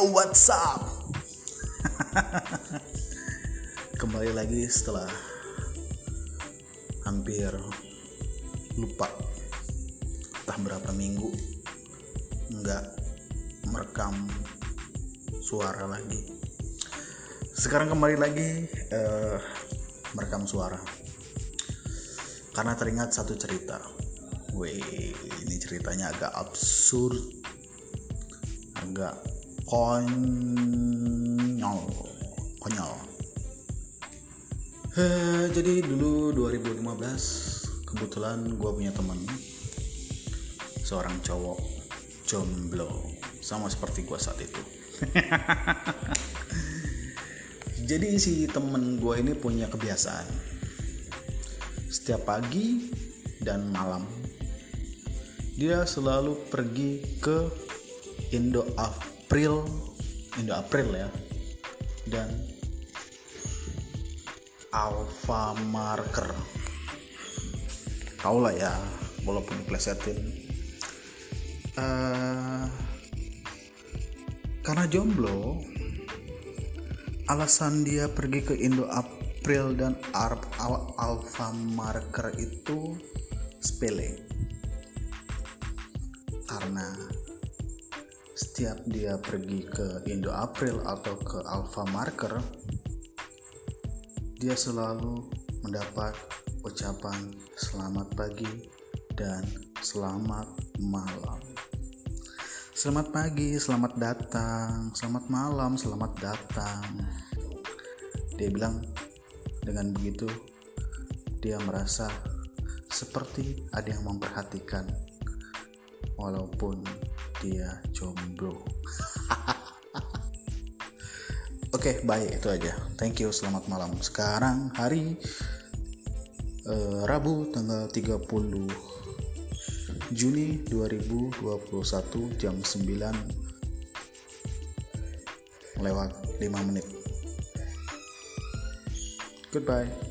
Yo, what's up? Kembali lagi setelah hampir lupa entah berapa minggu nggak merekam suara lagi. Sekarang kembali lagi eh, merekam suara karena teringat satu cerita. Wih, ini ceritanya agak absurd, agak konyol, konyol. Eh, jadi dulu 2015 kebetulan gue punya teman seorang cowok jomblo sama seperti gue saat itu. jadi si temen gue ini punya kebiasaan setiap pagi dan malam dia selalu pergi ke Indo April Indo April ya. Dan Alpha Marker. Tau lah ya walaupun plesetin uh, karena jomblo alasan dia pergi ke Indo April dan Al Alpha Marker itu sepele setiap dia pergi ke Indo April atau ke Alpha Marker dia selalu mendapat ucapan selamat pagi dan selamat malam. Selamat pagi selamat datang selamat malam selamat datang. Dia bilang dengan begitu dia merasa seperti ada yang memperhatikan walaupun dia jomblo. Oke, okay, baik itu aja. Thank you, selamat malam. Sekarang hari uh, Rabu tanggal 30 Juni 2021 jam 9 lewat 5 menit. Goodbye.